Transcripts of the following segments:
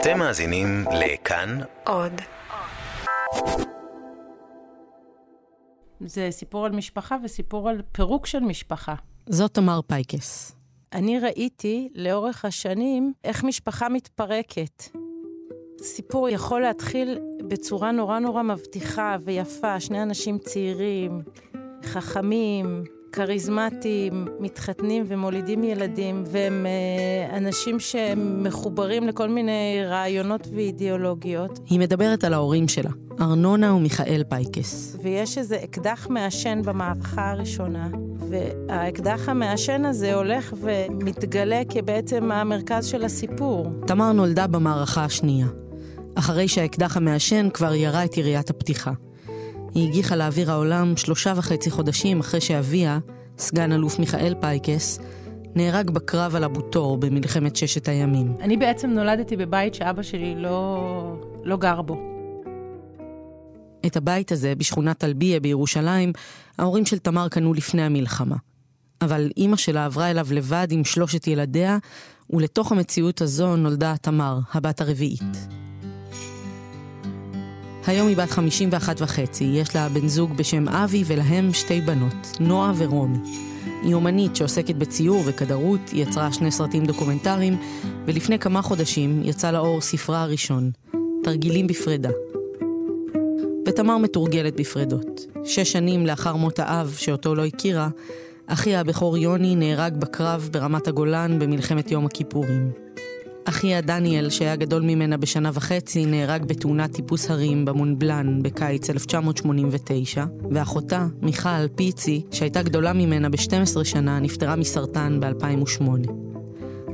אתם מאזינים לכאן עוד. זה סיפור על משפחה וסיפור על פירוק של משפחה. זאת תמר פייקס. אני ראיתי לאורך השנים איך משפחה מתפרקת. סיפור יכול להתחיל בצורה נורא נורא מבטיחה ויפה, שני אנשים צעירים, חכמים, כריזמטיים, מתחתנים ומולידים ילדים, והם אה, אנשים שהם מחוברים לכל מיני רעיונות ואידיאולוגיות. היא מדברת על ההורים שלה, ארנונה ומיכאל פייקס. ויש איזה אקדח מעשן במערכה הראשונה, והאקדח המעשן הזה הולך ומתגלה כבעצם המרכז של הסיפור. תמר נולדה במערכה השנייה, אחרי שהאקדח המעשן כבר ירה את יריית הפתיחה. היא הגיחה לאוויר העולם שלושה וחצי חודשים אחרי שאביה, סגן אלוף מיכאל פייקס, נהרג בקרב על אבו תור במלחמת ששת הימים. אני בעצם נולדתי בבית שאבא שלי לא, לא גר בו. את הבית הזה, בשכונת טלביה בירושלים, ההורים של תמר קנו לפני המלחמה. אבל אימא שלה עברה אליו לבד עם שלושת ילדיה, ולתוך המציאות הזו נולדה תמר, הבת הרביעית. היום היא בת 51 וחצי, יש לה בן זוג בשם אבי ולהם שתי בנות, נועה ורומי. היא אומנית שעוסקת בציור וכדרות, היא יצרה שני סרטים דוקומנטריים, ולפני כמה חודשים יצא לאור ספרה הראשון, תרגילים בפרידה. ותמר מתורגלת בפרידות. שש שנים לאחר מות האב, שאותו לא הכירה, אחיה הבכור יוני נהרג בקרב ברמת הגולן במלחמת יום הכיפורים. אחיה דניאל, שהיה גדול ממנה בשנה וחצי, נהרג בתאונת טיפוס הרים במונבלן בקיץ 1989, ואחותה, מיכל פיצי, שהייתה גדולה ממנה ב-12 שנה, נפטרה מסרטן ב-2008.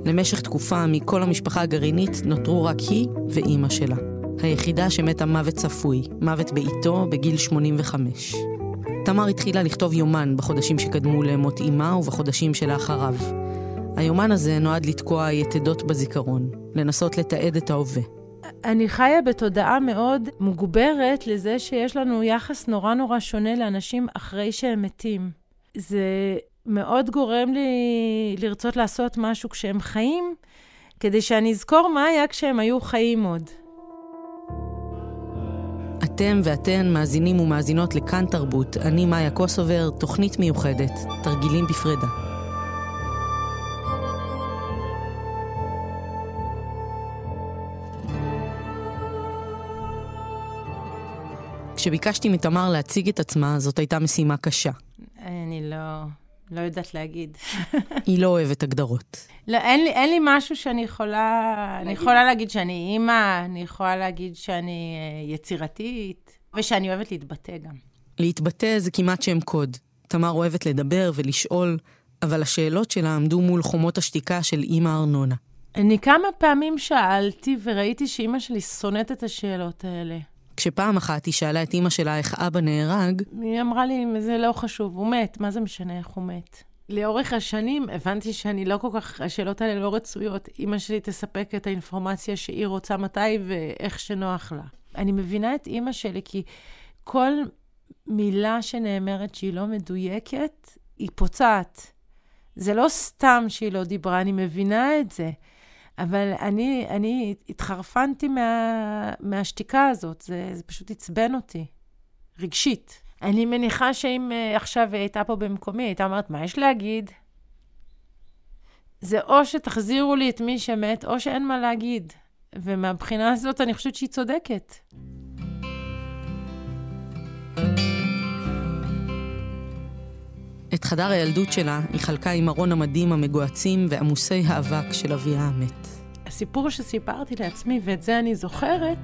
למשך תקופה מכל המשפחה הגרעינית נותרו רק היא ואימא שלה. היחידה שמתה מוות צפוי, מוות בעיתו בגיל 85. תמר התחילה לכתוב יומן בחודשים שקדמו למות אימה ובחודשים שלאחריו. היומן הזה נועד לתקוע יתדות בזיכרון, לנסות לתעד את ההווה. אני חיה בתודעה מאוד מוגברת לזה שיש לנו יחס נורא נורא שונה לאנשים אחרי שהם מתים. זה מאוד גורם לי לרצות לעשות משהו כשהם חיים, כדי שאני אזכור מה היה כשהם היו חיים עוד. אתם ואתן מאזינים ומאזינות לכאן תרבות, אני מאיה קוסובר, תוכנית מיוחדת, תרגילים בפרידה. כשביקשתי מתמר להציג את עצמה, זאת הייתה משימה קשה. אני לא, לא יודעת להגיד. היא לא אוהבת הגדרות. לא, אין לי, אין לי משהו שאני יכולה... להגיד. אני יכולה להגיד שאני אימא, אני יכולה להגיד שאני אה, יצירתית, ושאני אוהבת להתבטא גם. להתבטא זה כמעט שם קוד. תמר אוהבת לדבר ולשאול, אבל השאלות שלה עמדו מול חומות השתיקה של אימא ארנונה. אני כמה פעמים שאלתי וראיתי שאימא שלי שונאת את השאלות האלה. כשפעם אחת היא שאלה את אימא שלה איך אבא נהרג, היא אמרה לי, זה לא חשוב, הוא מת, מה זה משנה איך הוא מת? לאורך השנים הבנתי שאני לא כל כך, השאלות האלה לא רצויות. אימא שלי תספק את האינפורמציה שהיא רוצה מתי ואיך שנוח לה. אני מבינה את אימא שלי כי כל מילה שנאמרת שהיא לא מדויקת, היא פוצעת. זה לא סתם שהיא לא דיברה, אני מבינה את זה. אבל אני, אני התחרפנתי מה, מהשתיקה הזאת, זה, זה פשוט עצבן אותי, רגשית. אני מניחה שאם uh, עכשיו היא הייתה פה במקומי, הייתה אומרת, מה יש להגיד? זה או שתחזירו לי את מי שמת, או שאין מה להגיד. ומהבחינה הזאת אני חושבת שהיא צודקת. את חדר הילדות שלה היא חלקה עם ארון המדים המגוהצים ועמוסי האבק של אביה המת. הסיפור שסיפרתי לעצמי, ואת זה אני זוכרת,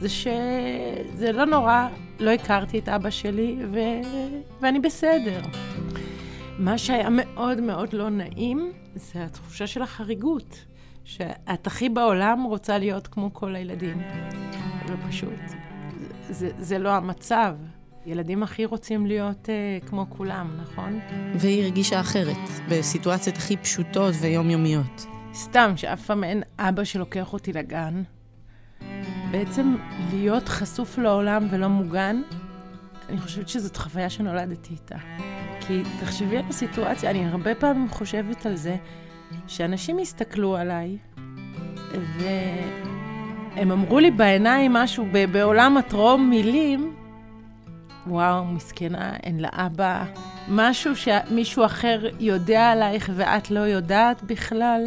זה שזה לא נורא, לא הכרתי את אבא שלי, ו... ואני בסדר. מה שהיה מאוד מאוד לא נעים, זה התחושה של החריגות. שאת הכי בעולם רוצה להיות כמו כל הילדים. ופשוט, זה, זה, זה לא המצב. ילדים הכי רוצים להיות uh, כמו כולם, נכון? והיא הרגישה אחרת, בסיטואציות הכי פשוטות ויומיומיות. סתם, שאף פעם אין אבא שלוקח אותי לגן. בעצם להיות חשוף לעולם ולא מוגן, אני חושבת שזאת חוויה שנולדתי איתה. כי תחשבי על הסיטואציה, אני הרבה פעמים חושבת על זה, שאנשים יסתכלו עליי והם אמרו לי בעיניים משהו, בעולם הטרום מילים, וואו, מסכנה, אין לה אבא, משהו שמישהו אחר יודע עלייך ואת לא יודעת בכלל.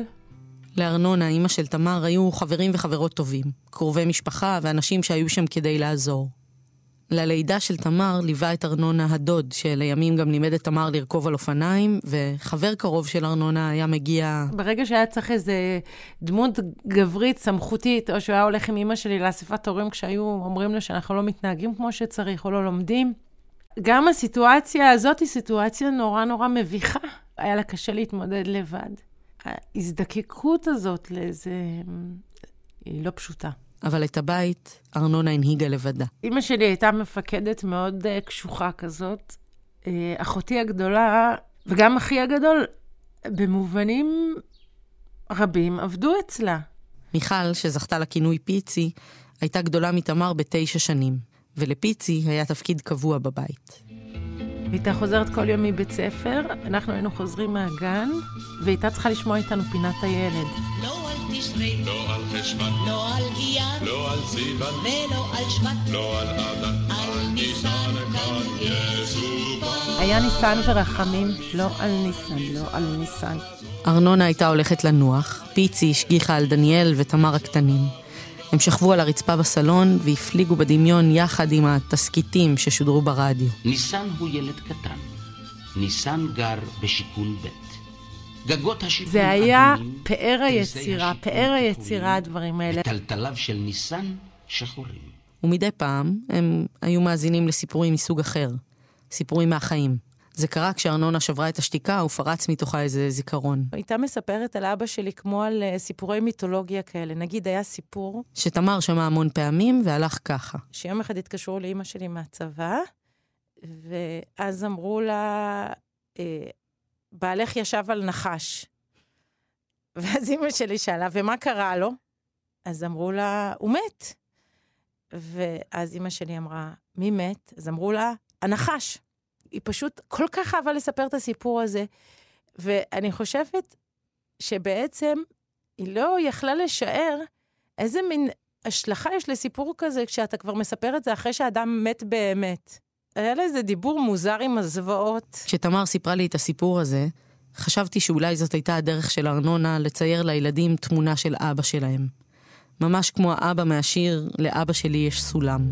לארנונה, אימא של תמר, היו חברים וחברות טובים, קרובי משפחה ואנשים שהיו שם כדי לעזור. ללידה של תמר ליווה את ארנונה הדוד, שלימים גם לימד את תמר לרכוב על אופניים, וחבר קרוב של ארנונה היה מגיע... ברגע שהיה צריך איזה דמות גברית, סמכותית, או שהוא היה הולך עם אימא שלי לאספת הורים כשהיו אומרים לה שאנחנו לא מתנהגים כמו שצריך או לא לומדים, גם הסיטואציה הזאת היא סיטואציה נורא נורא מביכה. היה לה קשה להתמודד לבד. ההזדקקות הזאת לאיזה... היא לא פשוטה. אבל את הבית ארנונה הנהיגה לבדה. אימא שלי הייתה מפקדת מאוד uh, קשוחה כזאת. Uh, אחותי הגדולה, וגם אחי הגדול, במובנים רבים עבדו אצלה. מיכל, שזכתה לכינוי פיצי, הייתה גדולה מתמר בתשע שנים, ולפיצי היה תפקיד קבוע בבית. הייתה חוזרת כל יום מבית ספר, אנחנו היינו חוזרים מהגן, והייתה צריכה לשמוע איתנו פינת הילד. לא תשרי, לא על חשוון, לא על אייר, לא על סיוון, ולא על שבט, לא על אדר, על ניסן כאן יסופר. היה ניסן ורחמים, לא על ניסן, לא על ניסן. ארנונה הייתה הולכת לנוח, פיצי השגיחה על דניאל ותמר הקטנים. הם שכבו על הרצפה בסלון והפליגו בדמיון יחד עם התסכיתים ששודרו ברדיו. ניסן הוא ילד קטן. ניסן גר בשיכון ב'. גגות השיכון זה היה פאר היצירה, פאר היצירה הדברים האלה. טלטליו של ניסן שחורים. ומדי פעם הם היו מאזינים לסיפורים מסוג אחר, סיפורים מהחיים. זה קרה כשארנונה שברה את השתיקה ופרץ מתוכה איזה זיכרון. הייתה מספרת על אבא שלי כמו על uh, סיפורי מיתולוגיה כאלה. נגיד, היה סיפור... שתמר שמע המון פעמים והלך ככה. שיום אחד התקשרו לאימא שלי מהצבא, ואז אמרו לה, אה, בעלך ישב על נחש. ואז אימא שלי שאלה, ומה קרה לו? אז אמרו לה, הוא מת. ואז אימא שלי אמרה, מי מת? אז אמרו לה, הנחש. היא פשוט כל כך אהבה לספר את הסיפור הזה, ואני חושבת שבעצם היא לא יכלה לשער איזה מין השלכה יש לסיפור כזה כשאתה כבר מספר את זה אחרי שאדם מת באמת. היה לה איזה דיבור מוזר עם הזוועות. כשתמר סיפרה לי את הסיפור הזה, חשבתי שאולי זאת הייתה הדרך של ארנונה לצייר לילדים תמונה של אבא שלהם. ממש כמו האבא מהשיר "לאבא שלי יש סולם".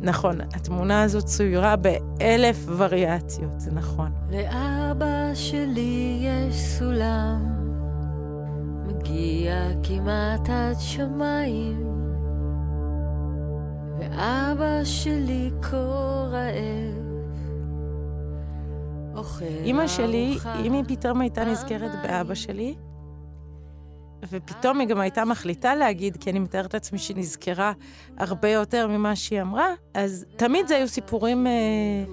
נכון, התמונה הזאת צוירה באלף וריאציות, זה נכון. לאבא שלי יש סולם, מגיע כמעט עד שמיים, ואבא שלי כה רעב. אימא שלי, אם היא פתאום הייתה נזכרת באבא שלי, ופתאום היא גם הייתה מחליטה להגיד, כי אני מתארת לעצמי שהיא נזכרה הרבה יותר ממה שהיא אמרה, אז תמיד זה היו סיפורים אה,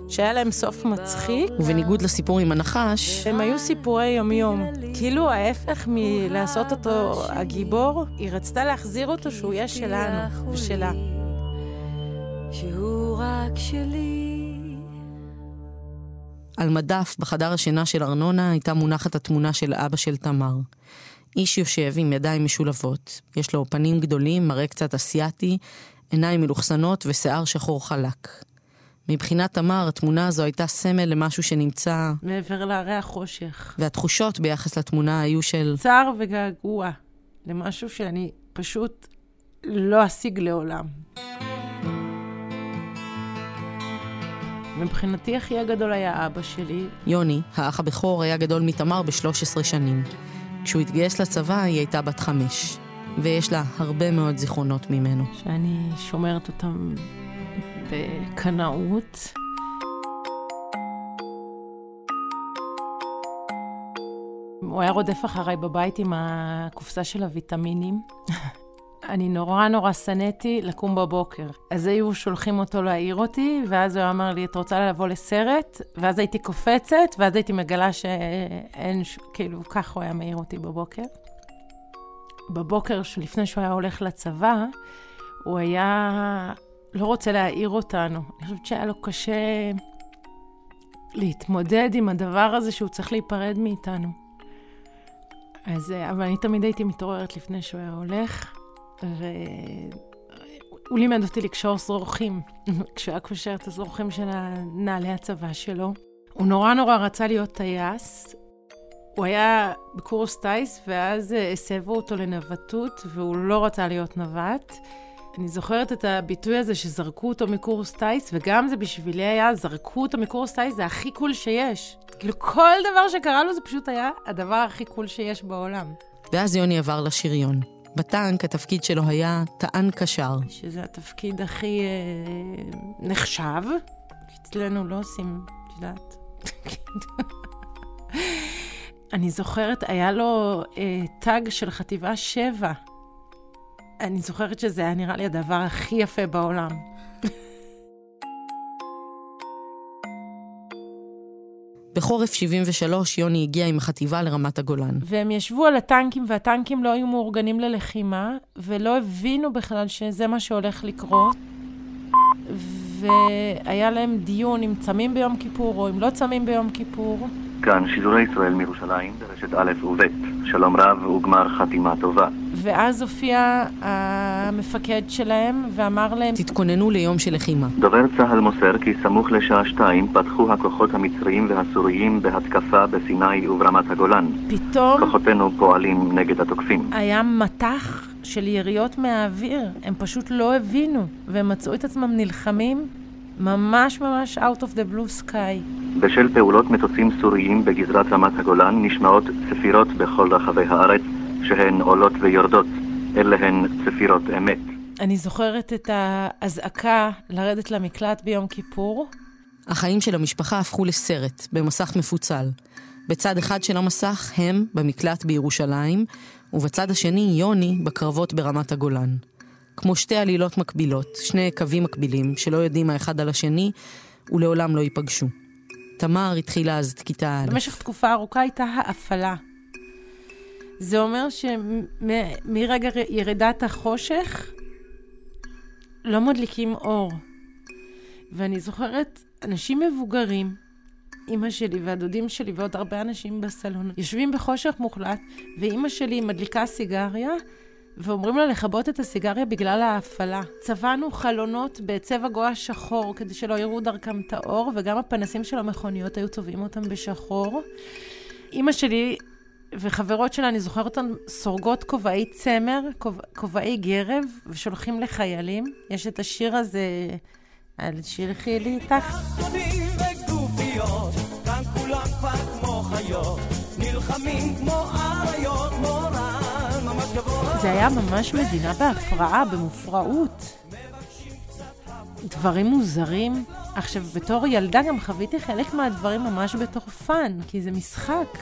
שהיה להם סוף מצחיק. ובניגוד לסיפור עם הנחש, הם היו סיפורי יומיום. כאילו ההפך מלעשות אותו הגיבור, היא רצתה להחזיר אותו שהוא יהיה שלנו ושלה. שהוא רק שלי. על מדף בחדר השינה של ארנונה הייתה מונחת התמונה של אבא של תמר. איש יושב עם ידיים משולבות, יש לו פנים גדולים, מראה קצת אסיאתי, עיניים מלוכסנות ושיער שחור חלק. מבחינת תמר, התמונה הזו הייתה סמל למשהו שנמצא... מעבר להרי החושך. והתחושות ביחס לתמונה היו של... צער וגעגוע, למשהו שאני פשוט לא אשיג לעולם. מבחינתי אחי הגדול היה אבא שלי. יוני, האח הבכור, היה גדול מתמר ב-13 שנים. כשהוא התגייס לצבא היא הייתה בת חמש, ויש לה הרבה מאוד זיכרונות ממנו. שאני שומרת אותם בקנאות. הוא היה רודף אחריי בבית עם הקופסה של הוויטמינים. אני נורא נורא שנאתי לקום בבוקר. אז היו שולחים אותו להעיר אותי, ואז הוא אמר לי, את רוצה לבוא לסרט? ואז הייתי קופצת, ואז הייתי מגלה שאין, כאילו, כך הוא היה מעיר אותי בבוקר. בבוקר, לפני שהוא היה הולך לצבא, הוא היה לא רוצה להעיר אותנו. אני חושבת שהיה לו קשה להתמודד עם הדבר הזה שהוא צריך להיפרד מאיתנו. אז, אה, אבל אני תמיד הייתי מתעוררת לפני שהוא היה הולך, והוא לימד אותי לקשור זרוחים, כשהוא היה קושר את הזרוחים של נעלי הצבא שלו. הוא נורא נורא רצה להיות טייס. הוא היה בקורס טיס, ואז אה, הסבו אותו לנווטות, והוא לא רצה להיות נווט. אני זוכרת את הביטוי הזה שזרקו אותו מקורס טיס, וגם זה בשבילי היה, זרקו אותו מקורס טיס, זה הכי cool שיש. כאילו, כל דבר שקרה לו זה פשוט היה הדבר הכי cool שיש בעולם. ואז יוני עבר לשריון. בטנק התפקיד שלו היה טען קשר. שזה התפקיד הכי אה, נחשב. אצלנו לא עושים, את יודעת. אני זוכרת, היה לו אה, טאג של חטיבה 7. אני זוכרת שזה היה נראה לי הדבר הכי יפה בעולם. בחורף 73 יוני הגיע עם החטיבה לרמת הגולן. והם ישבו על הטנקים, והטנקים לא היו מאורגנים ללחימה, ולא הבינו בכלל שזה מה שהולך לקרות. והיה להם דיון אם צמים ביום כיפור או אם לא צמים ביום כיפור. כאן שידורי ישראל מירושלים ברשת א' וב', שלום רב וגמר חתימה טובה. ואז הופיע המפקד שלהם ואמר להם, תתכוננו ליום של לחימה. דובר צה"ל מוסר כי סמוך לשעה שתיים פתחו הכוחות המצריים והסוריים בהתקפה בסיני וברמת הגולן. פתאום כוחותינו פועלים נגד התוקפים. היה מטח של יריות מהאוויר, הם פשוט לא הבינו, והם מצאו את עצמם נלחמים ממש ממש out of the blue sky. בשל פעולות מטוסים סוריים בגזרת רמת הגולן נשמעות צפירות בכל רחבי הארץ שהן עולות ויורדות. אלה הן צפירות אמת. אני זוכרת את האזעקה לרדת למקלט ביום כיפור. החיים של המשפחה הפכו לסרט, במסך מפוצל. בצד אחד של המסך הם במקלט בירושלים, ובצד השני יוני בקרבות ברמת הגולן. כמו שתי עלילות מקבילות, שני קווים מקבילים, שלא יודעים האחד על השני, ולעולם לא ייפגשו. תמר התחילה אז את כיתה א'. במשך תקופה ארוכה הייתה האפלה. זה אומר שמרגע ירידת החושך לא מדליקים אור. ואני זוכרת אנשים מבוגרים, אימא שלי והדודים שלי ועוד הרבה אנשים בסלון, יושבים בחושך מוחלט, ואימא שלי מדליקה סיגריה, ואומרים לה לכבות את הסיגריה בגלל ההפעלה. צבענו חלונות בצבע גואה שחור כדי שלא יראו דרכם את האור, וגם הפנסים של המכוניות היו צובעים אותם בשחור. אימא שלי וחברות שלה, אני זוכרת אותן סורגות כובעי צמר, כובעי גרב, ושולחים לחיילים. יש את השיר הזה, על שילחי לי איתך. נלחמים כמו זה היה ממש מדינה בהפרעה, במופרעות. דברים מוזרים. עכשיו, בתור ילדה גם חוויתי חלק מהדברים ממש בתור fun, כי זה משחק.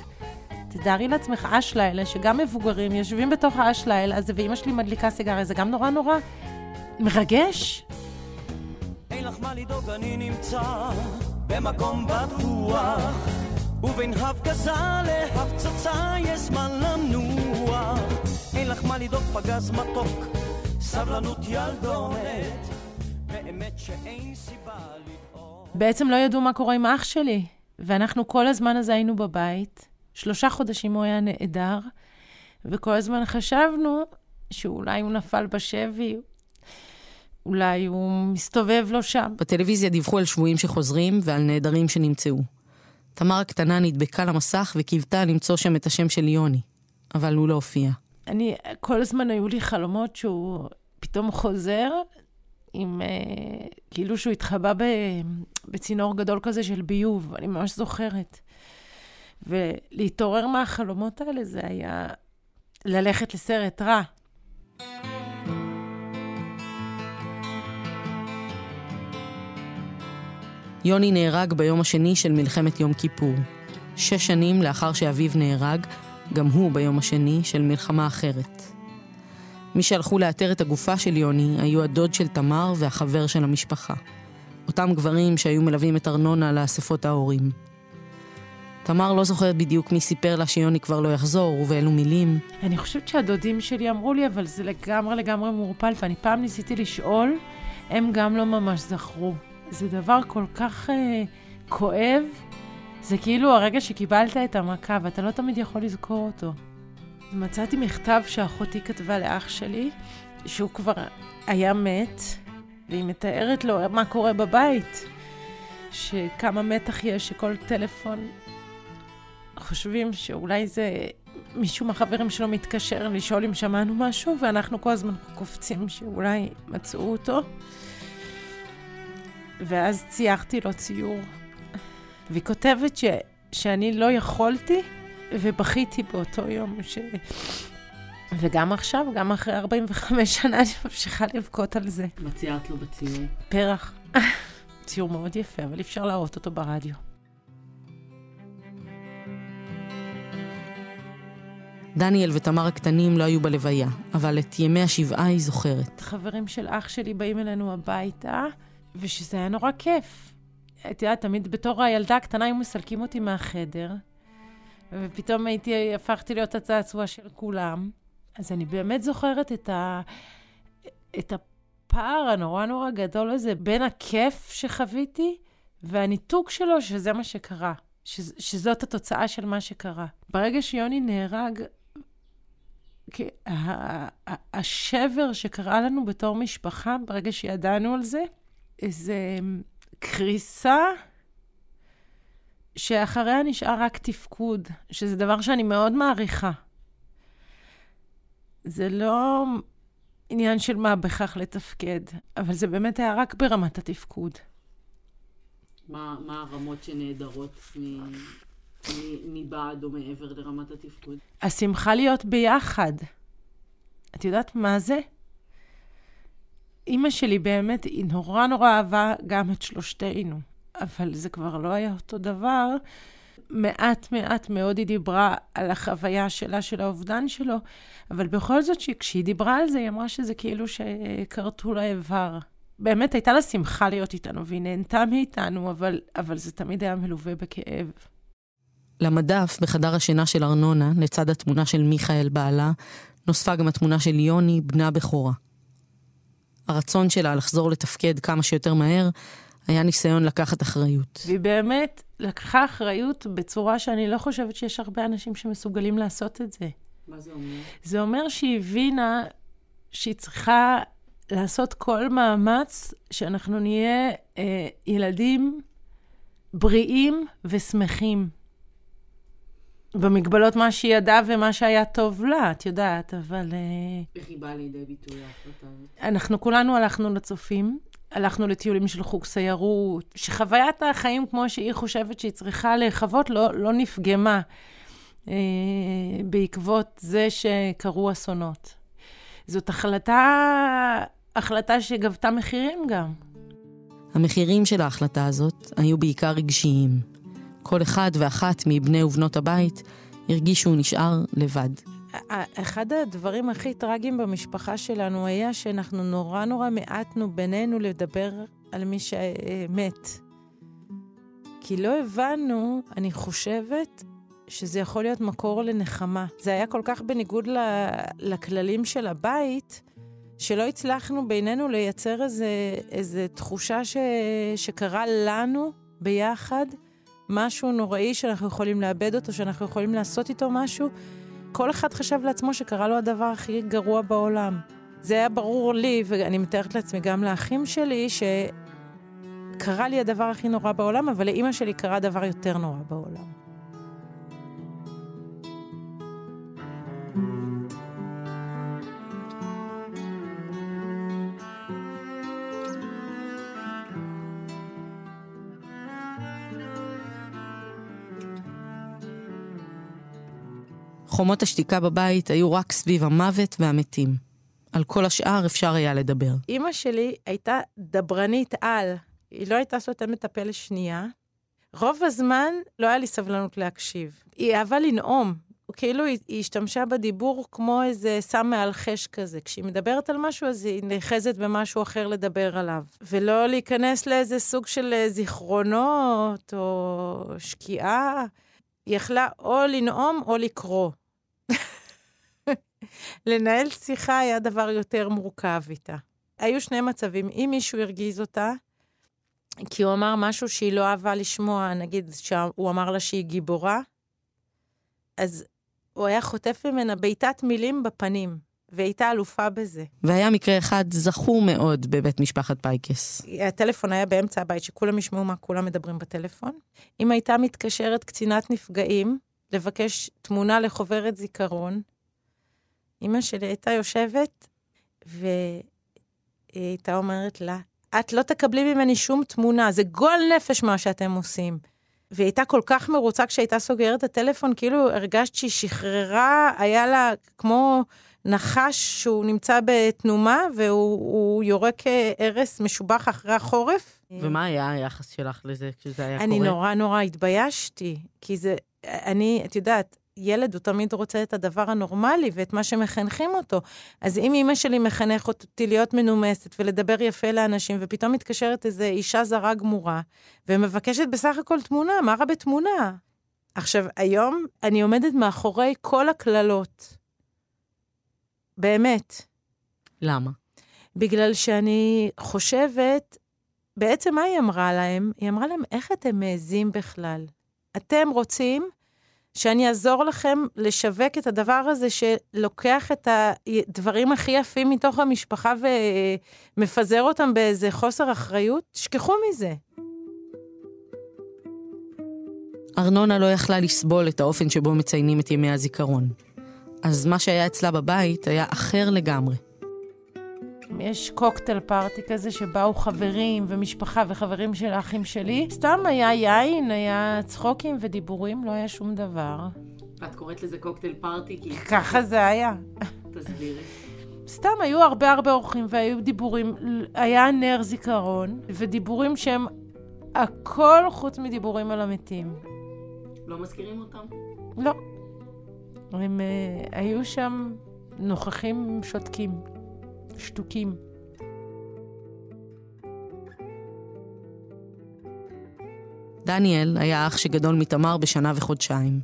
תתארי לעצמך אש לילה, שגם מבוגרים יושבים בתוך האש לילה הזה, ואימא שלי מדליקה סיגריה, זה גם נורא נורא מרגש. אין לך מה לדאוג, אני נמצא במקום בטוח, ובין הפגזה להפצצה יש זמן לנוח. אין לך מה לדאוג, פגז מתוק, סבלנות ילדונת, באמת שאין סיבה לדאוג. בעצם לא ידעו מה קורה עם אח שלי, ואנחנו כל הזמן הזה היינו בבית. שלושה חודשים הוא היה נעדר, וכל הזמן חשבנו שאולי הוא נפל בשבי, אולי הוא מסתובב לו שם. בטלוויזיה דיווחו על שבויים שחוזרים ועל נעדרים שנמצאו. תמר הקטנה נדבקה למסך וקיוותה למצוא שם את השם של יוני, אבל הוא לא הופיע. אני, כל הזמן היו לי חלומות שהוא פתאום חוזר, עם, אה, כאילו שהוא התחבא ב, בצינור גדול כזה של ביוב, אני ממש זוכרת. ולהתעורר מהחלומות האלה זה היה ללכת לסרט רע. יוני נהרג ביום השני של מלחמת יום כיפור. שש שנים לאחר שאביו נהרג, גם הוא ביום השני של מלחמה אחרת. מי שהלכו לאתר את הגופה של יוני היו הדוד של תמר והחבר של המשפחה. אותם גברים שהיו מלווים את ארנונה לאספות ההורים. תמר לא זוכרת בדיוק מי סיפר לה שיוני כבר לא יחזור ובאילו מילים. אני חושבת שהדודים שלי אמרו לי, אבל זה לגמרי לגמרי מעורפל, ואני פעם ניסיתי לשאול, הם גם לא ממש זכרו. זה דבר כל כך uh, כואב, זה כאילו הרגע שקיבלת את המכה, ואתה לא תמיד יכול לזכור אותו. מצאתי מכתב שאחותי כתבה לאח שלי, שהוא כבר היה מת, והיא מתארת לו מה קורה בבית, שכמה מתח יש, שכל טלפון חושבים שאולי זה מישהו מהחברים שלו מתקשר לשאול אם שמענו משהו, ואנחנו כל הזמן קופצים שאולי מצאו אותו. ואז ציירתי לו ציור. והיא כותבת ש, שאני לא יכולתי, ובכיתי באותו יום. ש... וגם עכשיו, גם אחרי 45 שנה, אני ממשיכה לבכות על זה. מה ציירת לו בציור? פרח. ציור מאוד יפה, אבל אפשר להראות אותו ברדיו. דניאל ותמר הקטנים לא היו בלוויה, אבל את ימי השבעה היא זוכרת. חברים של אח שלי באים אלינו הביתה, ושזה היה נורא כיף. את יודעת, תמיד בתור הילדה הקטנה היו מסלקים אותי מהחדר, ופתאום הייתי, הפכתי להיות הצעצוע של כולם. אז אני באמת זוכרת את, ה, את הפער הנורא נורא גדול הזה בין הכיף שחוויתי והניתוק שלו, שזה מה שקרה. ש, שזאת התוצאה של מה שקרה. ברגע שיוני נהרג, השבר שקרה לנו בתור משפחה, ברגע שידענו על זה, איזה קריסה שאחריה נשאר רק תפקוד, שזה דבר שאני מאוד מעריכה. זה לא עניין של מה בכך לתפקד, אבל זה באמת היה רק ברמת התפקוד. מה, מה הרמות שנעדרות מבעד או מעבר לרמת התפקוד? השמחה להיות ביחד. את יודעת מה זה? אימא שלי באמת, היא נורא נורא אהבה גם את שלושתנו, אבל זה כבר לא היה אותו דבר. מעט מעט מאוד היא דיברה על החוויה שלה, של האובדן שלו, אבל בכל זאת, כשהיא דיברה על זה, היא אמרה שזה כאילו שכרתו לה איבר. באמת הייתה לה שמחה להיות איתנו, והיא נהנתה מאיתנו, אבל, אבל זה תמיד היה מלווה בכאב. למדף בחדר השינה של ארנונה, לצד התמונה של מיכאל בעלה, נוספה גם התמונה של יוני, בנה בכורה. הרצון שלה לחזור לתפקד כמה שיותר מהר, היה ניסיון לקחת אחריות. והיא באמת לקחה אחריות בצורה שאני לא חושבת שיש הרבה אנשים שמסוגלים לעשות את זה. מה זה אומר? זה אומר שהיא הבינה שהיא צריכה לעשות כל מאמץ שאנחנו נהיה אה, ילדים בריאים ושמחים. במגבלות מה שהיא ידעה ומה שהיה טוב לה, את יודעת, אבל... אה, איך היא באה לידי ביטוי ההחלטה הזאת? אנחנו כולנו הלכנו לצופים, הלכנו לטיולים של חוג סיירות, שחוויית החיים כמו שהיא חושבת שהיא צריכה להיחוות לא, לא נפגמה אה, בעקבות זה שקרו אסונות. זאת החלטה, החלטה שגבתה מחירים גם. המחירים של ההחלטה הזאת היו בעיקר רגשיים. כל אחד ואחת מבני ובנות הבית הרגיש שהוא נשאר לבד. אחד הדברים הכי טרגיים במשפחה שלנו היה שאנחנו נורא נורא מעטנו בינינו לדבר על מי שמת. כי לא הבנו, אני חושבת, שזה יכול להיות מקור לנחמה. זה היה כל כך בניגוד לכללים של הבית, שלא הצלחנו בינינו לייצר איזה תחושה ש, שקרה לנו ביחד, משהו נוראי שאנחנו יכולים לאבד אותו, שאנחנו יכולים לעשות איתו משהו. כל אחד חשב לעצמו שקרה לו הדבר הכי גרוע בעולם. זה היה ברור לי, ואני מתארת לעצמי גם לאחים שלי, שקרה לי הדבר הכי נורא בעולם, אבל לאימא שלי קרה דבר יותר נורא בעולם. חומות השתיקה בבית היו רק סביב המוות והמתים. על כל השאר אפשר היה לדבר. אימא שלי הייתה דברנית על. היא לא הייתה סותמת הפה לשנייה. רוב הזמן לא היה לי סבלנות להקשיב. היא אהבה לנאום. כאילו היא, היא השתמשה בדיבור כמו איזה סם מעל חש כזה. כשהיא מדברת על משהו, אז היא נאחזת במשהו אחר לדבר עליו. ולא להיכנס לאיזה סוג של אה, זיכרונות או שקיעה. היא יכלה או לנאום או לקרוא. לנהל שיחה היה דבר יותר מורכב איתה. היו שני מצבים. אם מישהו הרגיז אותה, כי הוא אמר משהו שהיא לא אהבה לשמוע, נגיד שהוא אמר לה שהיא גיבורה, אז הוא היה חוטף ממנה בעיטת מילים בפנים, והיא הייתה אלופה בזה. והיה מקרה אחד זכור מאוד בבית משפחת פייקס. הטלפון היה באמצע הבית, שכולם ישמעו מה כולם מדברים בטלפון. אם הייתה מתקשרת קצינת נפגעים לבקש תמונה לחוברת זיכרון, אימא שלי הייתה יושבת, והיא הייתה אומרת לה, את לא תקבלי ממני שום תמונה, זה גועל נפש מה שאתם עושים. והיא הייתה כל כך מרוצה כשהייתה סוגרת את הטלפון, כאילו הרגשת שהיא שחררה, היה לה כמו נחש שהוא נמצא בתנומה, והוא יורק ארס משובח אחרי החורף. ומה היה היחס שלך לזה כשזה היה אני קורה? אני נורא נורא התביישתי, כי זה, אני, את יודעת, ילד הוא תמיד רוצה את הדבר הנורמלי ואת מה שמחנכים אותו. אז אם אימא שלי מחנך אותי להיות מנומסת ולדבר יפה לאנשים, ופתאום מתקשרת איזו אישה זרה גמורה, ומבקשת בסך הכל תמונה, מה רע בתמונה? עכשיו, היום אני עומדת מאחורי כל הקללות. באמת. למה? בגלל שאני חושבת, בעצם מה היא אמרה להם? היא אמרה להם, איך אתם מעזים בכלל? אתם רוצים שאני אעזור לכם לשווק את הדבר הזה שלוקח את הדברים הכי יפים מתוך המשפחה ומפזר אותם באיזה חוסר אחריות? תשכחו מזה. ארנונה לא יכלה לסבול את האופן שבו מציינים את ימי הזיכרון. אז מה שהיה אצלה בבית היה אחר לגמרי. יש קוקטייל פארטי כזה שבאו חברים ומשפחה וחברים של האחים שלי. סתם היה יין, היה צחוקים ודיבורים, לא היה שום דבר. את קוראת לזה קוקטייל פארטי כי... ככה זה היה. תסבירי. סתם היו הרבה הרבה אורחים והיו דיבורים, היה נר זיכרון, ודיבורים שהם הכל חוץ מדיבורים על המתים. לא מזכירים אותם? לא. הם uh, היו שם נוכחים שותקים. שתוקים. דניאל היה אח שגדול מתמר בשנה וחודשיים.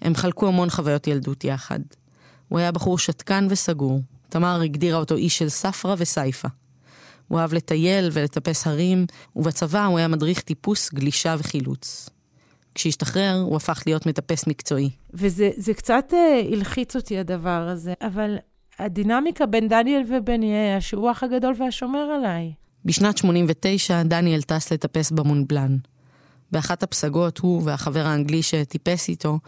הם חלקו המון חוויות ילדות יחד. הוא היה בחור שתקן וסגור. תמר הגדירה אותו איש של ספרא וסייפה. הוא אהב לטייל ולטפס הרים, ובצבא הוא היה מדריך טיפוס, גלישה וחילוץ. כשהשתחרר, הוא הפך להיות מטפס מקצועי. וזה קצת uh, הלחיץ אותי הדבר הזה, אבל הדינמיקה בין דניאל ובני היה שהוא האח הגדול והשומר עליי. בשנת 89 דניאל טס לטפס במונבלן. באחת הפסגות הוא והחבר האנגלי שטיפס איתו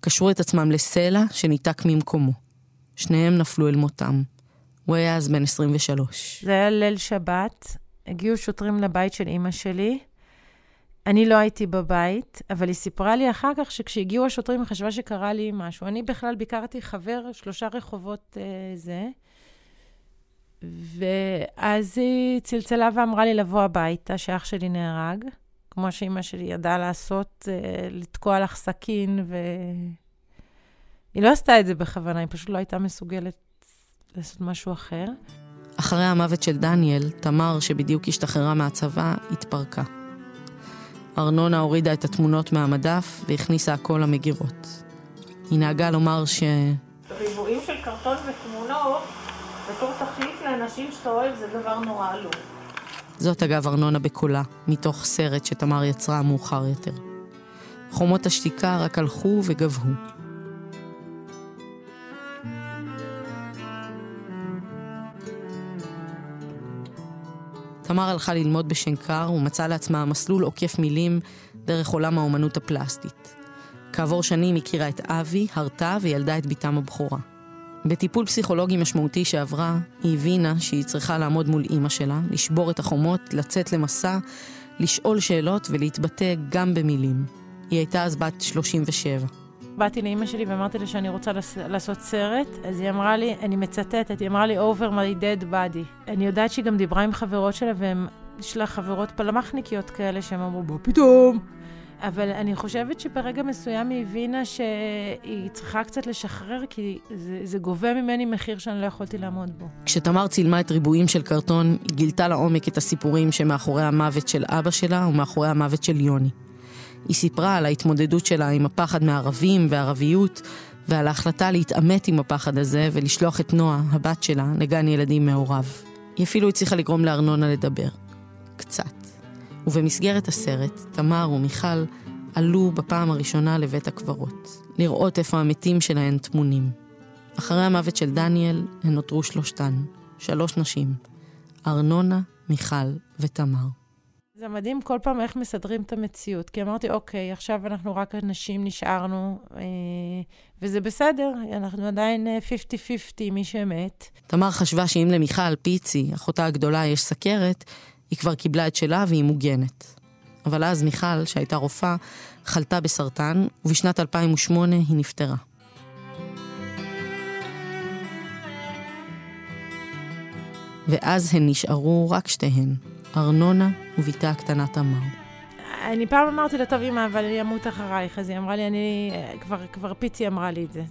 קשרו את עצמם לסלע שניתק ממקומו. שניהם נפלו אל מותם. הוא היה אז בן 23. זה היה ליל שבת, הגיעו שוטרים לבית של אימא שלי. אני לא הייתי בבית, אבל היא סיפרה לי אחר כך שכשהגיעו השוטרים היא חשבה שקרה לי משהו. אני בכלל ביקרתי חבר שלושה רחובות אה, זה, ואז היא צלצלה ואמרה לי לבוא הביתה, שאח שלי נהרג, כמו שאימא שלי ידעה לעשות, אה, לתקוע לך סכין, ו... היא לא עשתה את זה בכוונה, היא פשוט לא הייתה מסוגלת לעשות משהו אחר. אחרי המוות של דניאל, תמר, שבדיוק השתחררה מהצבא, התפרקה. ארנונה הורידה את התמונות מהמדף והכניסה הכל למגירות. היא נהגה לומר ש... ריבועים של קרטון ותמונות בתור תחליף לאנשים שאתה אוהב זה דבר נורא עלוב. זאת אגב ארנונה בקולה, מתוך סרט שתמר יצרה מאוחר יותר. חומות השתיקה רק הלכו וגבהו. תמר הלכה ללמוד בשנקר ומצאה לעצמה מסלול עוקף מילים דרך עולם האומנות הפלסטית. כעבור שנים הכירה את אבי, הרתה וילדה את בתם הבכורה. בטיפול פסיכולוגי משמעותי שעברה, היא הבינה שהיא צריכה לעמוד מול אימא שלה, לשבור את החומות, לצאת למסע, לשאול שאלות ולהתבטא גם במילים. היא הייתה אז בת 37. באתי לאימא שלי ואמרתי לה שאני רוצה לעשות סרט, אז היא אמרה לי, אני מצטטת, היא אמרה לי, over my dead body. אני יודעת שהיא גם דיברה עם חברות שלה, ויש לה חברות פלמחניקיות כאלה, שהן אמרו, מה פתאום? אבל אני חושבת שברגע מסוים היא הבינה שהיא צריכה קצת לשחרר, כי זה, זה גובה ממני מחיר שאני לא יכולתי לעמוד בו. כשתמר צילמה את ריבועים של קרטון, היא גילתה לעומק את הסיפורים שמאחורי המוות של אבא שלה ומאחורי המוות של יוני. היא סיפרה על ההתמודדות שלה עם הפחד מערבים וערביות, ועל ההחלטה להתעמת עם הפחד הזה ולשלוח את נועה, הבת שלה, לגן ילדים מעורב. היא אפילו הצליחה לגרום לארנונה לדבר. קצת. ובמסגרת הסרט, תמר ומיכל עלו בפעם הראשונה לבית הקברות, לראות איפה המתים שלהן טמונים. אחרי המוות של דניאל, הן נותרו שלושתן, שלוש נשים, ארנונה, מיכל ותמר. זה מדהים כל פעם איך מסדרים את המציאות. כי אמרתי, אוקיי, עכשיו אנחנו רק אנשים נשארנו, אה, וזה בסדר, אנחנו עדיין 50-50, אה, מי שמת. תמר חשבה שאם למיכל פיצי, אחותה הגדולה, יש סכרת, היא כבר קיבלה את שלה והיא מוגנת. אבל אז מיכל, שהייתה רופאה, חלתה בסרטן, ובשנת 2008 היא נפטרה. ואז הן נשארו רק שתיהן, ארנונה ובתה הקטנה תמר. אני פעם אמרתי לה, טוב, אמא, אבל אני אמות אחרייך. אז היא אמרה לי, אני... כבר, כבר פיצי אמרה לי את זה.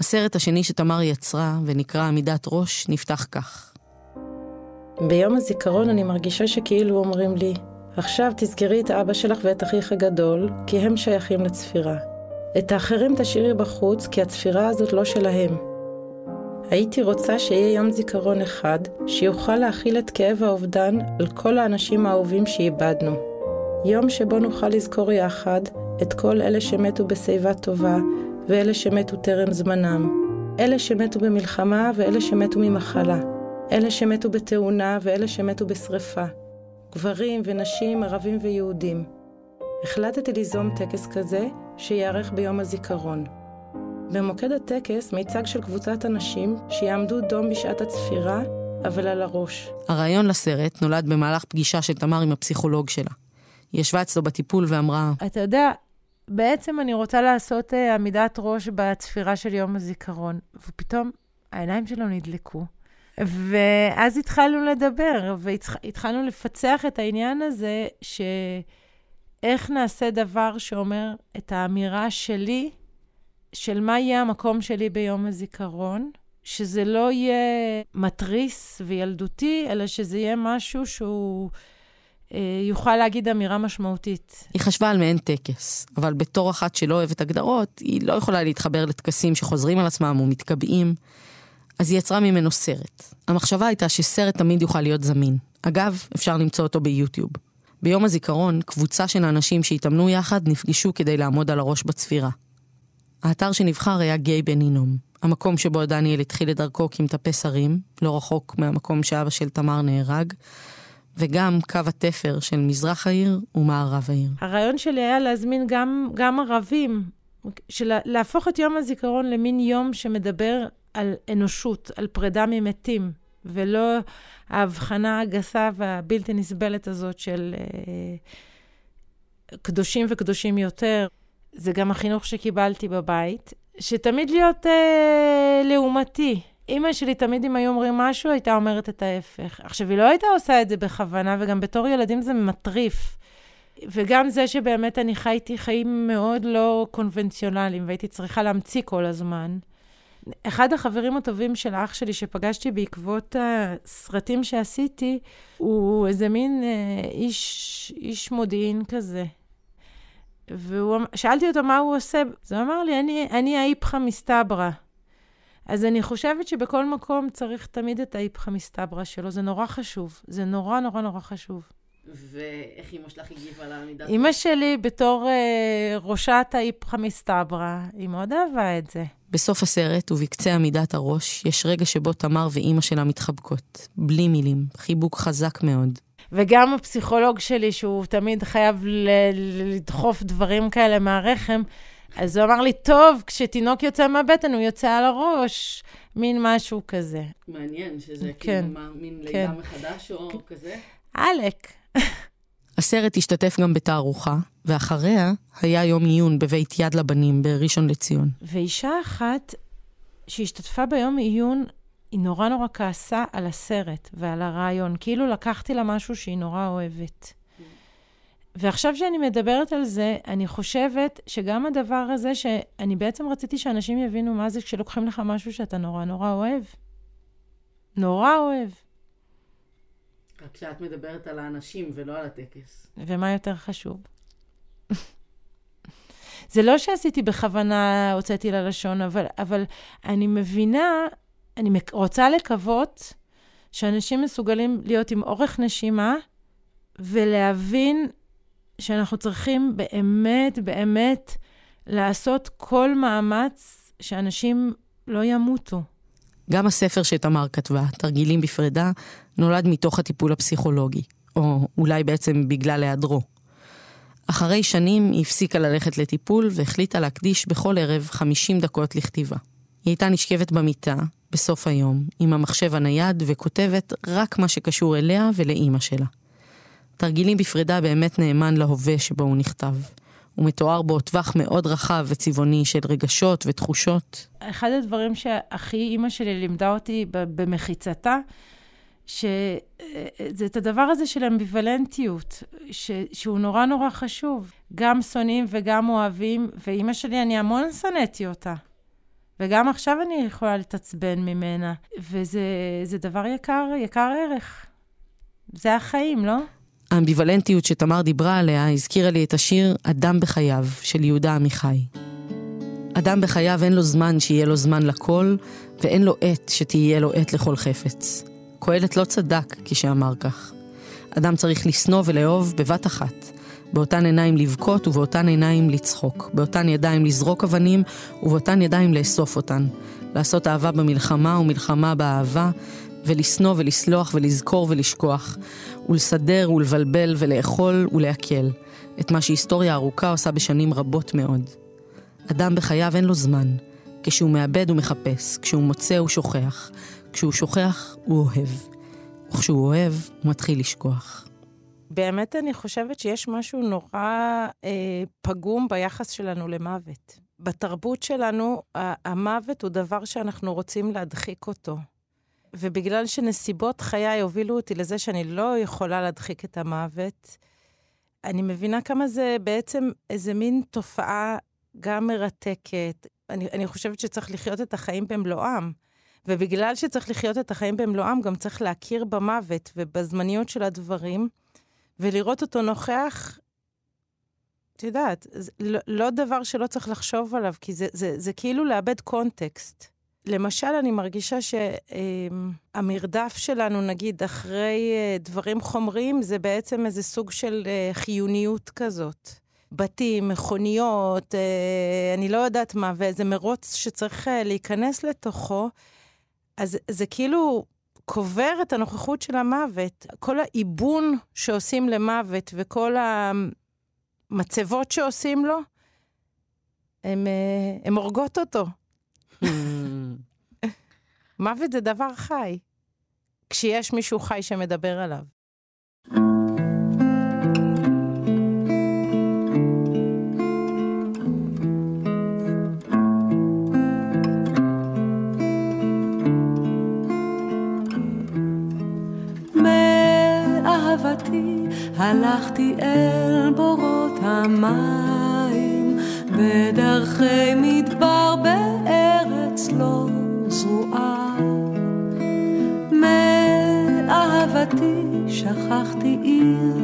הסרט השני שתמר יצרה, ונקרא עמידת ראש, נפתח כך. ביום הזיכרון אני מרגישה שכאילו אומרים לי, עכשיו תזכרי את אבא שלך ואת אחיך הגדול, כי הם שייכים לצפירה. את האחרים תשאירי בחוץ, כי הצפירה הזאת לא שלהם. הייתי רוצה שיהיה יום זיכרון אחד, שיוכל להכיל את כאב האובדן על כל האנשים האהובים שאיבדנו. יום שבו נוכל לזכור יחד את כל אלה שמתו בשיבה טובה, ואלה שמתו טרם זמנם. אלה שמתו במלחמה ואלה שמתו ממחלה. אלה שמתו בתאונה ואלה שמתו בשרפה. גברים ונשים, ערבים ויהודים. החלטתי ליזום טקס כזה שייערך ביום הזיכרון. במוקד הטקס מיצג של קבוצת אנשים שיעמדו דום בשעת הצפירה, אבל על הראש. הרעיון לסרט נולד במהלך פגישה של תמר עם הפסיכולוג שלה. היא ישבה אצלו בטיפול ואמרה, אתה יודע, בעצם אני רוצה לעשות uh, עמידת ראש בצפירה של יום הזיכרון. ופתאום העיניים שלו נדלקו. ואז התחלנו לדבר, והתחלנו לפצח את העניין הזה, שאיך נעשה דבר שאומר את האמירה שלי של מה יהיה המקום שלי ביום הזיכרון, שזה לא יהיה מתריס וילדותי, אלא שזה יהיה משהו שהוא אה, יוכל להגיד אמירה משמעותית. היא חשבה על מעין טקס, אבל בתור אחת שלא אוהבת הגדרות, היא לא יכולה להתחבר לטקסים שחוזרים על עצמם ומתקבעים, אז היא יצרה ממנו סרט. המחשבה הייתה שסרט תמיד יוכל להיות זמין. אגב, אפשר למצוא אותו ביוטיוב. ביום הזיכרון, קבוצה של האנשים שהתאמנו יחד נפגשו כדי לעמוד על הראש בצפירה. האתר שנבחר היה גיי בן הינום, המקום שבו דניאל התחיל את דרכו כמטפס הרים, לא רחוק מהמקום שאבא של תמר נהרג, וגם קו התפר של מזרח העיר ומערב העיר. הרעיון שלי היה להזמין גם, גם ערבים, של להפוך את יום הזיכרון למין יום שמדבר על אנושות, על פרידה ממתים, ולא ההבחנה הגסה והבלתי נסבלת הזאת של אה, קדושים וקדושים יותר. זה גם החינוך שקיבלתי בבית, שתמיד להיות אה, לעומתי. אימא שלי תמיד, אם היו אומרים משהו, הייתה אומרת את ההפך. עכשיו, היא לא הייתה עושה את זה בכוונה, וגם בתור ילדים זה מטריף. וגם זה שבאמת אני חייתי חיים מאוד לא קונבנציונליים, והייתי צריכה להמציא כל הזמן. אחד החברים הטובים של האח שלי שפגשתי בעקבות הסרטים שעשיתי, הוא איזה מין אה, איש, איש מודיעין כזה. ושאלתי אותו מה הוא עושה, אז הוא אמר לי, אני, אני האיפכא מסתברא. אז אני חושבת שבכל מקום צריך תמיד את האיפכא מסתברא שלו, זה נורא חשוב. זה נורא נורא נורא חשוב. ואיך אימא שלך הגיבה לעמידת... אימא שלי, בתור אה, ראשת האיפכא מסתברא, היא מאוד אהבה את זה. בסוף הסרט, ובקצה עמידת הראש, יש רגע שבו תמר ואימא שלה מתחבקות. בלי מילים, חיבוק חזק מאוד. וגם הפסיכולוג שלי, שהוא תמיד חייב ל- לדחוף דברים כאלה מהרחם, אז הוא אמר לי, טוב, כשתינוק יוצא מהבטן, הוא יוצא על הראש. מין משהו כזה. מעניין, שזה כן, כאילו מה, מין כן. לידה מחדש או כן. כזה? עלק. הסרט השתתף גם בתערוכה, ואחריה היה יום עיון בבית יד לבנים בראשון לציון. ואישה אחת שהשתתפה ביום עיון, היא נורא נורא כעסה על הסרט ועל הרעיון, כאילו לקחתי לה משהו שהיא נורא אוהבת. ועכשיו שאני מדברת על זה, אני חושבת שגם הדבר הזה, שאני בעצם רציתי שאנשים יבינו מה זה כשלוקחים לך משהו שאתה נורא נורא אוהב. נורא אוהב. רק שאת מדברת על האנשים ולא על הטקס. ומה יותר חשוב? זה לא שעשיתי בכוונה, הוצאתי ללשון, אבל, אבל אני מבינה, אני רוצה לקוות שאנשים מסוגלים להיות עם אורך נשימה ולהבין שאנחנו צריכים באמת, באמת לעשות כל מאמץ שאנשים לא ימותו. גם הספר שתמר כתבה, תרגילים בפרידה, נולד מתוך הטיפול הפסיכולוגי, או אולי בעצם בגלל היעדרו. אחרי שנים היא הפסיקה ללכת לטיפול והחליטה להקדיש בכל ערב 50 דקות לכתיבה. היא הייתה נשכבת במיטה, בסוף היום, עם המחשב הנייד וכותבת רק מה שקשור אליה ולאימא שלה. תרגילים בפרידה באמת נאמן להווה שבו הוא נכתב. הוא מתואר בו טווח מאוד רחב וצבעוני של רגשות ותחושות. אחד הדברים שהכי אימא שלי לימדה אותי במחיצתה, שזה את הדבר הזה של אמביוולנטיות, ש, שהוא נורא נורא חשוב. גם שונאים וגם אוהבים, ואימא שלי, אני המון שנאתי אותה. וגם עכשיו אני יכולה לתעצבן ממנה, וזה דבר יקר, יקר ערך. זה החיים, לא? האמביוולנטיות שתמר דיברה עליה הזכירה לי את השיר "אדם בחייו" של יהודה עמיחי. אדם בחייו אין לו זמן שיהיה לו זמן לכל, ואין לו עת שתהיה לו עת לכל חפץ. קהלת לא צדק כשאמר כך. אדם צריך לשנוא ולאהוב בבת אחת. באותן עיניים לבכות ובאותן עיניים לצחוק. באותן ידיים לזרוק אבנים ובאותן ידיים לאסוף אותן. לעשות אהבה במלחמה ומלחמה באהבה, ולשנוא ולסלוח ולזכור ולשכוח. ולסדר ולבלבל ולאכול ולעכל. את מה שהיסטוריה ארוכה עושה בשנים רבות מאוד. אדם בחייו אין לו זמן. כשהוא מאבד הוא מחפש, כשהוא מוצא הוא שוכח, כשהוא שוכח הוא אוהב, וכשהוא אוהב הוא מתחיל לשכוח. באמת אני חושבת שיש משהו נורא אה, פגום ביחס שלנו למוות. בתרבות שלנו, המוות הוא דבר שאנחנו רוצים להדחיק אותו. ובגלל שנסיבות חיי הובילו אותי לזה שאני לא יכולה להדחיק את המוות, אני מבינה כמה זה בעצם איזה מין תופעה גם מרתקת. אני, אני חושבת שצריך לחיות את החיים במלואם. ובגלל שצריך לחיות את החיים במלואם, גם צריך להכיר במוות ובזמניות של הדברים, ולראות אותו נוכח, את יודעת, לא, לא דבר שלא צריך לחשוב עליו, כי זה, זה, זה כאילו לאבד קונטקסט. למשל, אני מרגישה שהמרדף שלנו, נגיד, אחרי אה, דברים חומריים, זה בעצם איזה סוג של אה, חיוניות כזאת. בתים, מכוניות, אה, אני לא יודעת מה, ואיזה מרוץ שצריך להיכנס לתוכו, אז זה כאילו קובר את הנוכחות של המוות. כל העיבון שעושים למוות וכל המצבות שעושים לו, הן הורגות אותו. מוות זה דבר חי, כשיש מישהו חי שמדבר עליו. מאהבתי הלכתי אל בורות המים בדרכי מדבר בארץ לא זרועה. מאהבתי שכחתי עיר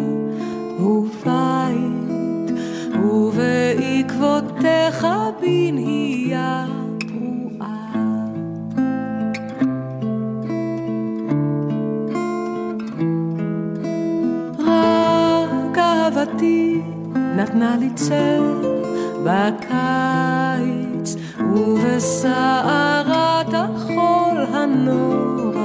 ובית, אהבתי נתנה לי צל בקיץ ובסערת החול הנוראה.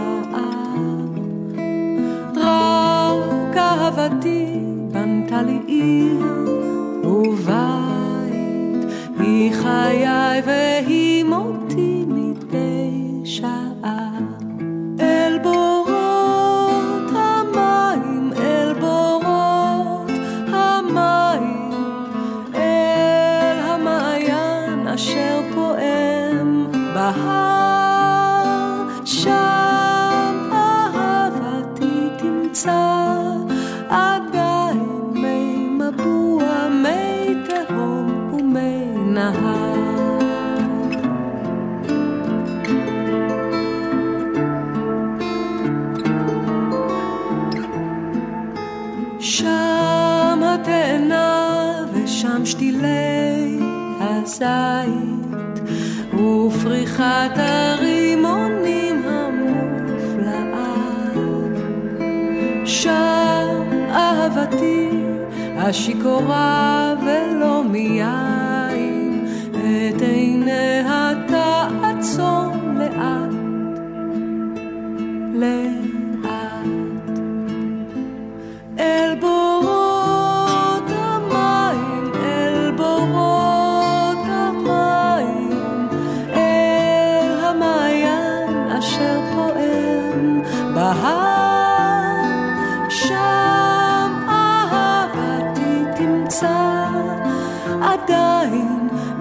רק אהבתי בנתה לי עיר ובית, היא חיי והיא מותי מדי שם התאנה ושם שתילי הזית ופריחת הרימונים המופלאה. שם אהבתי השיכורה ולא מיין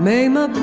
עדיין מי